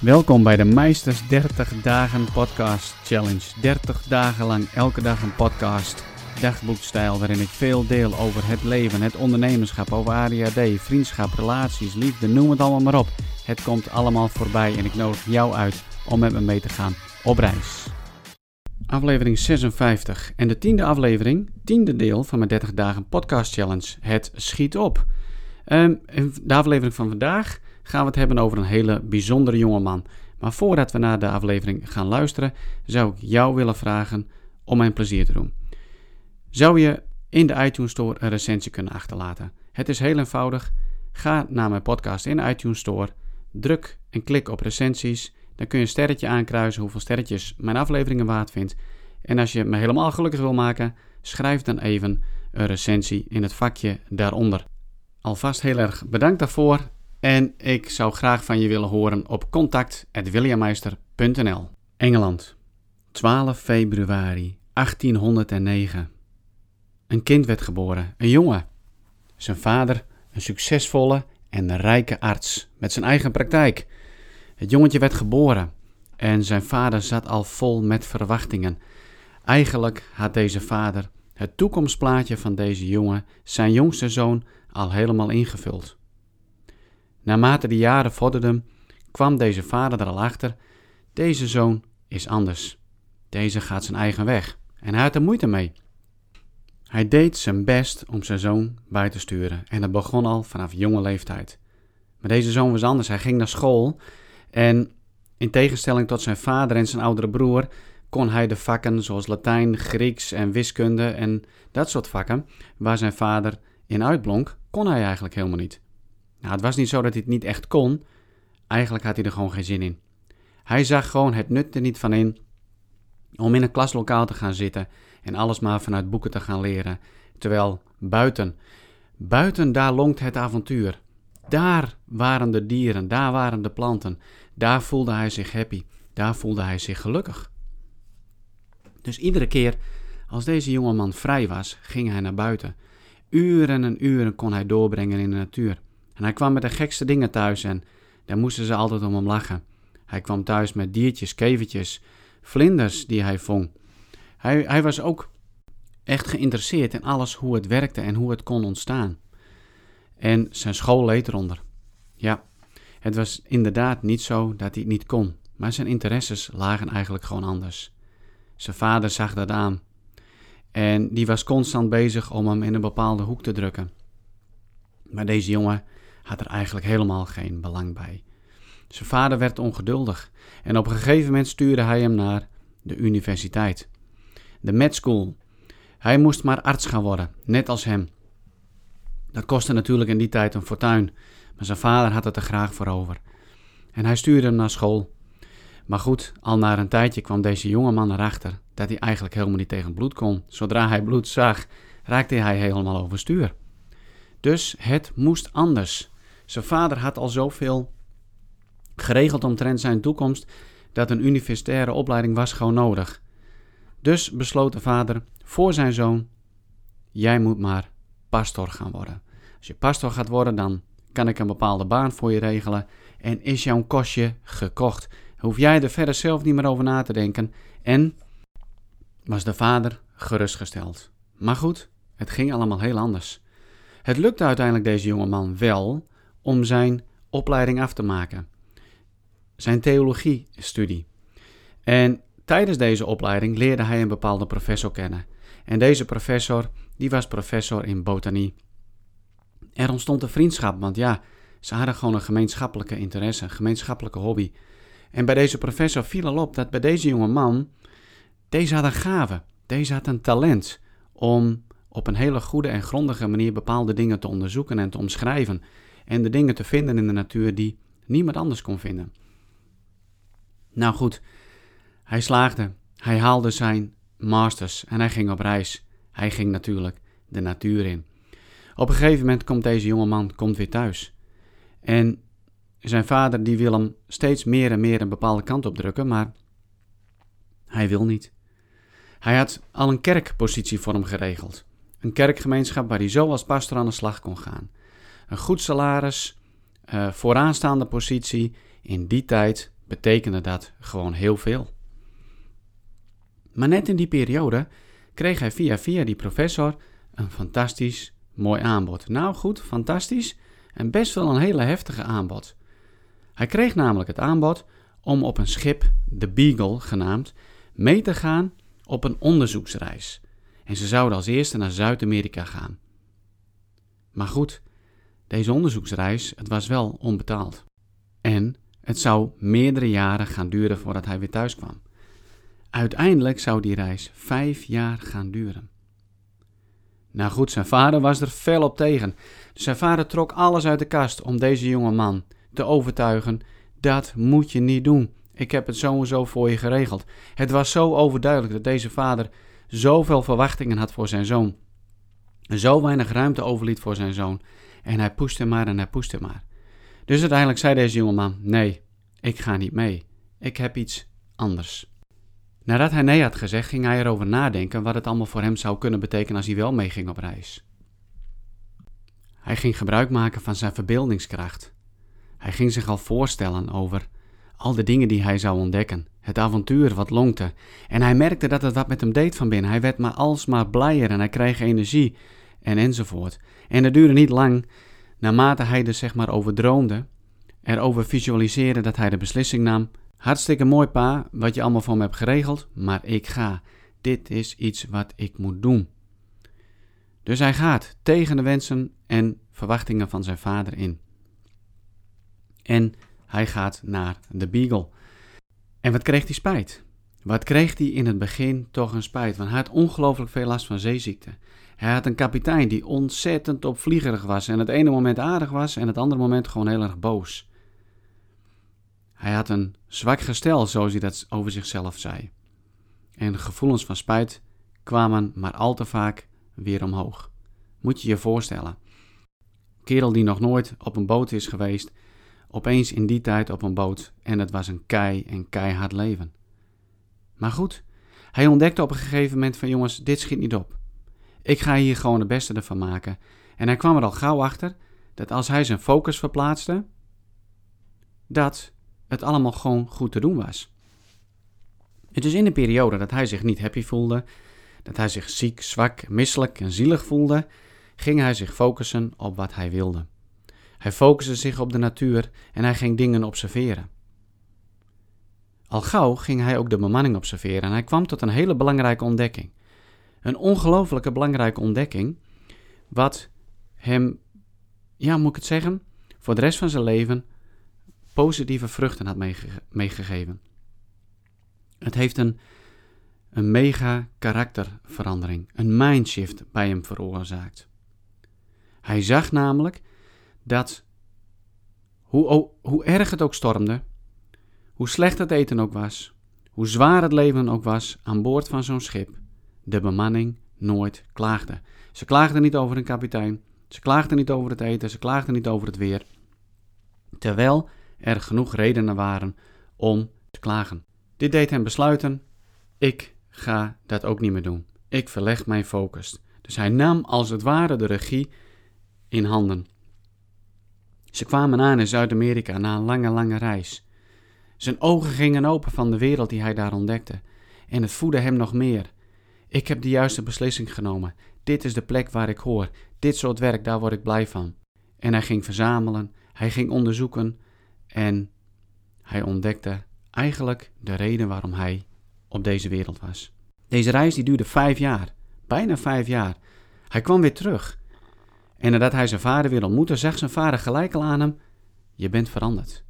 Welkom bij de Meisters 30 Dagen Podcast Challenge. 30 dagen lang, elke dag een podcast. Dagboekstijl waarin ik veel deel over het leven, het ondernemerschap, over ADHD, vriendschap, relaties, liefde, noem het allemaal maar op. Het komt allemaal voorbij en ik nodig jou uit om met me mee te gaan op reis. Aflevering 56 en de tiende aflevering, tiende deel van mijn 30 dagen podcast challenge. Het schiet op. In de aflevering van vandaag gaan we het hebben over een hele bijzondere jongeman. Maar voordat we naar de aflevering gaan luisteren, zou ik jou willen vragen om mijn plezier te doen. Zou je in de iTunes Store een recensie kunnen achterlaten? Het is heel eenvoudig. Ga naar mijn podcast in de iTunes Store, druk en klik op recensies. Dan kun je een sterretje aankruisen hoeveel sterretjes mijn afleveringen waard vindt. En als je me helemaal gelukkig wil maken, schrijf dan even een recensie in het vakje daaronder. Alvast heel erg bedankt daarvoor en ik zou graag van je willen horen op contact.williammeister.nl Engeland, 12 februari 1809. Een kind werd geboren, een jongen. Zijn vader, een succesvolle en rijke arts met zijn eigen praktijk. Het jongetje werd geboren en zijn vader zat al vol met verwachtingen. Eigenlijk had deze vader het toekomstplaatje van deze jongen, zijn jongste zoon, al helemaal ingevuld. Naarmate de jaren vorderden, kwam deze vader er al achter: deze zoon is anders. Deze gaat zijn eigen weg en hij had er moeite mee. Hij deed zijn best om zijn zoon bij te sturen en dat begon al vanaf jonge leeftijd. Maar deze zoon was anders. Hij ging naar school en in tegenstelling tot zijn vader en zijn oudere broer kon hij de vakken zoals Latijn, Grieks en wiskunde en dat soort vakken, waar zijn vader in uitblonk, kon hij eigenlijk helemaal niet. Nou, het was niet zo dat hij het niet echt kon. Eigenlijk had hij er gewoon geen zin in. Hij zag gewoon het nut er niet van in om in een klaslokaal te gaan zitten en alles maar vanuit boeken te gaan leren. Terwijl buiten, buiten daar lonkt het avontuur. Daar waren de dieren, daar waren de planten. Daar voelde hij zich happy, daar voelde hij zich gelukkig. Dus iedere keer als deze jongeman vrij was, ging hij naar buiten. Uren en uren kon hij doorbrengen in de natuur. En hij kwam met de gekste dingen thuis en daar moesten ze altijd om hem lachen. Hij kwam thuis met diertjes, kevertjes, vlinders die hij vong. Hij, hij was ook echt geïnteresseerd in alles hoe het werkte en hoe het kon ontstaan. En zijn school leed eronder. Ja, het was inderdaad niet zo dat hij het niet kon, maar zijn interesses lagen eigenlijk gewoon anders. Zijn vader zag dat aan en die was constant bezig om hem in een bepaalde hoek te drukken. Maar deze jongen had er eigenlijk helemaal geen belang bij. Zijn vader werd ongeduldig en op een gegeven moment stuurde hij hem naar de universiteit. De med school. Hij moest maar arts gaan worden, net als hem. Dat kostte natuurlijk in die tijd een fortuin, maar zijn vader had het er graag voor over. En hij stuurde hem naar school. Maar goed, al na een tijdje kwam deze jonge man erachter dat hij eigenlijk helemaal niet tegen bloed kon. Zodra hij bloed zag, raakte hij helemaal overstuur. Dus het moest anders. Zijn vader had al zoveel geregeld omtrent zijn toekomst dat een universitaire opleiding was gewoon nodig. Dus besloot de vader voor zijn zoon: Jij moet maar pastor gaan worden. Als je pastor gaat worden, dan kan ik een bepaalde baan voor je regelen en is jouw kostje gekocht. Hoef jij er verder zelf niet meer over na te denken. En was de vader gerustgesteld. Maar goed, het ging allemaal heel anders. Het lukte uiteindelijk deze jonge man wel om zijn opleiding af te maken. Zijn theologiestudie. En tijdens deze opleiding leerde hij een bepaalde professor kennen. En deze professor, die was professor in botanie. Er ontstond een vriendschap, want ja, ze hadden gewoon een gemeenschappelijke interesse, een gemeenschappelijke hobby. En bij deze professor viel al op dat bij deze jonge man, deze had een gave, deze had een talent om op een hele goede en grondige manier bepaalde dingen te onderzoeken en te omschrijven. En de dingen te vinden in de natuur die niemand anders kon vinden. Nou goed, hij slaagde. Hij haalde zijn masters en hij ging op reis. Hij ging natuurlijk de natuur in. Op een gegeven moment komt deze jonge man komt weer thuis. En zijn vader die wil hem steeds meer en meer een bepaalde kant op drukken, maar hij wil niet. Hij had al een kerkpositie voor hem geregeld. Een kerkgemeenschap waar hij zo als pastor aan de slag kon gaan. Een goed salaris, uh, vooraanstaande positie. In die tijd betekende dat gewoon heel veel. Maar net in die periode kreeg hij via via die professor een fantastisch mooi aanbod. Nou goed, fantastisch en best wel een hele heftige aanbod. Hij kreeg namelijk het aanbod om op een schip, de Beagle genaamd, mee te gaan op een onderzoeksreis. En ze zouden als eerste naar Zuid-Amerika gaan. Maar goed, deze onderzoeksreis, het was wel onbetaald. En het zou meerdere jaren gaan duren voordat hij weer thuis kwam. Uiteindelijk zou die reis vijf jaar gaan duren. Nou goed, zijn vader was er fel op tegen. Zijn vader trok alles uit de kast om deze jonge man te overtuigen: dat moet je niet doen. Ik heb het zo en zo voor je geregeld. Het was zo overduidelijk dat deze vader zoveel verwachtingen had voor zijn zoon. Zo weinig ruimte overliet voor zijn zoon. En hij poeste maar en hij poeste maar. Dus uiteindelijk zei deze jongeman: Nee, ik ga niet mee. Ik heb iets anders. Nadat hij nee had gezegd, ging hij erover nadenken wat het allemaal voor hem zou kunnen betekenen als hij wel meeging op reis. Hij ging gebruik maken van zijn verbeeldingskracht. Hij ging zich al voorstellen over al de dingen die hij zou ontdekken, het avontuur wat lonkte. En hij merkte dat het wat met hem deed van binnen. Hij werd maar alsmaar blijer en hij kreeg energie en enzovoort. En het duurde niet lang, naarmate hij er zeg maar over droomde, erover visualiseerde dat hij de beslissing nam. Hartstikke mooi pa, wat je allemaal voor me hebt geregeld, maar ik ga. Dit is iets wat ik moet doen. Dus hij gaat tegen de wensen en verwachtingen van zijn vader in. En hij gaat naar de Beagle. En wat kreeg hij spijt? Wat kreeg hij in het begin toch een spijt? Want hij had ongelooflijk veel last van zeeziekte. Hij had een kapitein die ontzettend opvliegerig was en het ene moment aardig was en het andere moment gewoon heel erg boos. Hij had een zwak gestel, zoals hij dat over zichzelf zei. En gevoelens van spijt kwamen maar al te vaak weer omhoog. Moet je je voorstellen. Kerel die nog nooit op een boot is geweest, opeens in die tijd op een boot en het was een kei en keihard leven. Maar goed, hij ontdekte op een gegeven moment van jongens, dit schiet niet op. Ik ga hier gewoon het beste ervan maken. En hij kwam er al gauw achter dat als hij zijn focus verplaatste, dat het allemaal gewoon goed te doen was. Het is in de periode dat hij zich niet happy voelde, dat hij zich ziek, zwak, misselijk en zielig voelde, ging hij zich focussen op wat hij wilde. Hij focuste zich op de natuur en hij ging dingen observeren. Al gauw ging hij ook de bemanning observeren en hij kwam tot een hele belangrijke ontdekking. Een ongelooflijke belangrijke ontdekking, wat hem, ja, moet ik het zeggen, voor de rest van zijn leven positieve vruchten had meegegeven. Het heeft een, een mega karakterverandering, een mindshift bij hem veroorzaakt. Hij zag namelijk dat hoe, hoe erg het ook stormde, hoe slecht het eten ook was, hoe zwaar het leven ook was aan boord van zo'n schip, de bemanning nooit klaagde. Ze klaagden niet over een kapitein, ze klaagden niet over het eten, ze klaagden niet over het weer. Terwijl er genoeg redenen waren om te klagen. Dit deed hem besluiten: ik ga dat ook niet meer doen. Ik verleg mijn focus. Dus hij nam als het ware de regie in handen. Ze kwamen aan in Zuid-Amerika na een lange, lange reis. Zijn ogen gingen open van de wereld die hij daar ontdekte. En het voedde hem nog meer. Ik heb de juiste beslissing genomen. Dit is de plek waar ik hoor. Dit soort werk, daar word ik blij van. En hij ging verzamelen, hij ging onderzoeken en hij ontdekte eigenlijk de reden waarom hij op deze wereld was. Deze reis die duurde vijf jaar, bijna vijf jaar. Hij kwam weer terug. En nadat hij zijn vader weer ontmoette, zag zijn vader gelijk al aan hem: Je bent veranderd.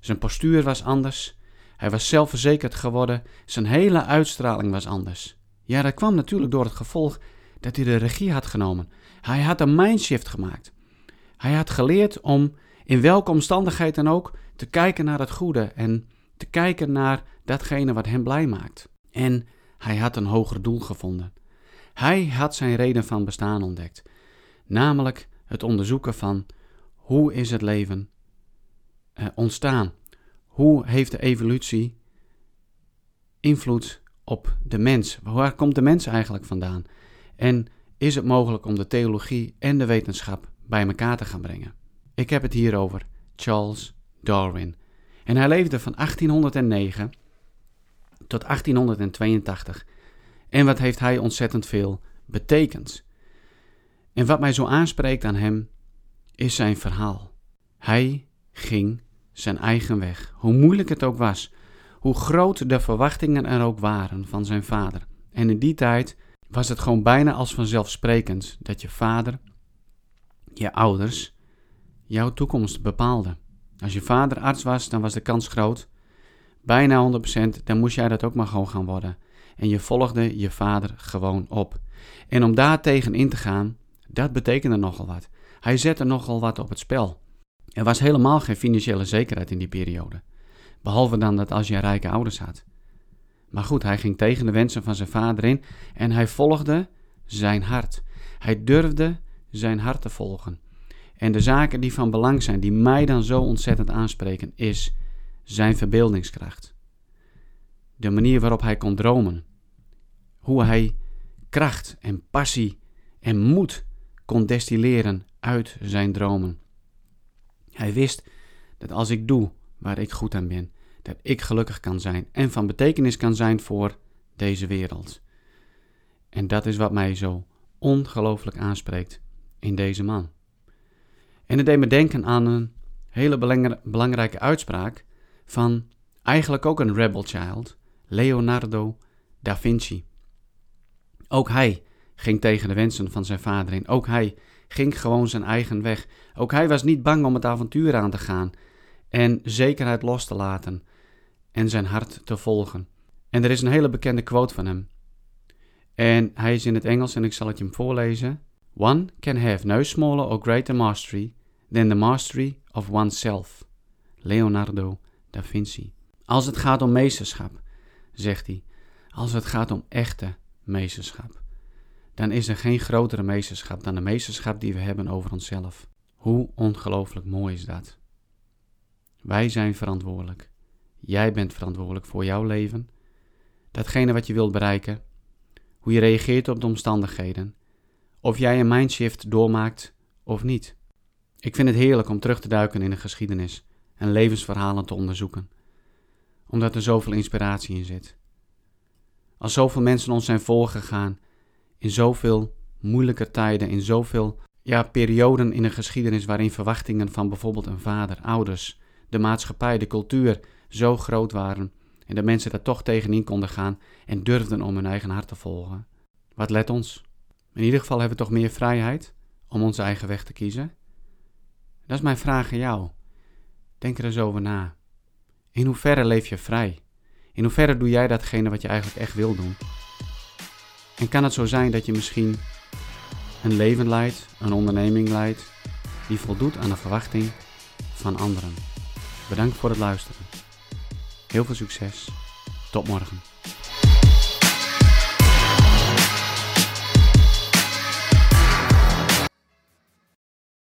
Zijn postuur was anders. Hij was zelfverzekerd geworden. Zijn hele uitstraling was anders. Ja, dat kwam natuurlijk door het gevolg dat hij de regie had genomen. Hij had een mindshift gemaakt. Hij had geleerd om in welke omstandigheid dan ook te kijken naar het goede en te kijken naar datgene wat hem blij maakt. En hij had een hoger doel gevonden. Hij had zijn reden van bestaan ontdekt, namelijk het onderzoeken van hoe is het leven eh, ontstaan? Hoe heeft de evolutie invloed op de mens? Waar komt de mens eigenlijk vandaan? En is het mogelijk om de theologie en de wetenschap bij elkaar te gaan brengen? Ik heb het hier over Charles Darwin. En hij leefde van 1809 tot 1882. En wat heeft hij ontzettend veel betekend. En wat mij zo aanspreekt aan hem is zijn verhaal. Hij ging zijn eigen weg, hoe moeilijk het ook was, hoe groot de verwachtingen er ook waren van zijn vader. En in die tijd was het gewoon bijna als vanzelfsprekend dat je vader, je ouders, jouw toekomst bepaalden. Als je vader arts was, dan was de kans groot, bijna 100%, dan moest jij dat ook maar gewoon gaan worden. En je volgde je vader gewoon op. En om daar tegen in te gaan, dat betekende nogal wat. Hij zette nogal wat op het spel. Er was helemaal geen financiële zekerheid in die periode. Behalve dan dat als je rijke ouders had. Maar goed, hij ging tegen de wensen van zijn vader in en hij volgde zijn hart. Hij durfde zijn hart te volgen. En de zaken die van belang zijn, die mij dan zo ontzettend aanspreken, is zijn verbeeldingskracht. De manier waarop hij kon dromen. Hoe hij kracht en passie en moed kon destilleren uit zijn dromen. Hij wist dat als ik doe waar ik goed aan ben, dat ik gelukkig kan zijn en van betekenis kan zijn voor deze wereld. En dat is wat mij zo ongelooflijk aanspreekt in deze man. En het deed me denken aan een hele belangrijke uitspraak van eigenlijk ook een rebel child, Leonardo da Vinci. Ook hij ging tegen de wensen van zijn vader in. Ook hij ging gewoon zijn eigen weg. Ook hij was niet bang om het avontuur aan te gaan en zekerheid los te laten en zijn hart te volgen. En er is een hele bekende quote van hem. En hij is in het Engels en ik zal het je hem voorlezen. One can have no smaller or greater mastery than the mastery of oneself. Leonardo da Vinci. Als het gaat om meesterschap, zegt hij, als het gaat om echte meesterschap, dan is er geen grotere meesterschap dan de meesterschap die we hebben over onszelf. Hoe ongelooflijk mooi is dat? Wij zijn verantwoordelijk. Jij bent verantwoordelijk voor jouw leven, datgene wat je wilt bereiken, hoe je reageert op de omstandigheden, of jij een mindshift doormaakt of niet. Ik vind het heerlijk om terug te duiken in de geschiedenis en levensverhalen te onderzoeken, omdat er zoveel inspiratie in zit. Als zoveel mensen ons zijn voorgegaan in zoveel moeilijke tijden, in zoveel ja, perioden in de geschiedenis waarin verwachtingen van bijvoorbeeld een vader, ouders, de maatschappij, de cultuur zo groot waren en de mensen daar toch tegenin konden gaan en durfden om hun eigen hart te volgen. Wat let ons? In ieder geval hebben we toch meer vrijheid om onze eigen weg te kiezen? Dat is mijn vraag aan jou. Denk er eens over na. In hoeverre leef je vrij? In hoeverre doe jij datgene wat je eigenlijk echt wil doen? En kan het zo zijn dat je misschien een leven leidt, een onderneming leidt, die voldoet aan de verwachting van anderen? Bedankt voor het luisteren. Heel veel succes. Tot morgen.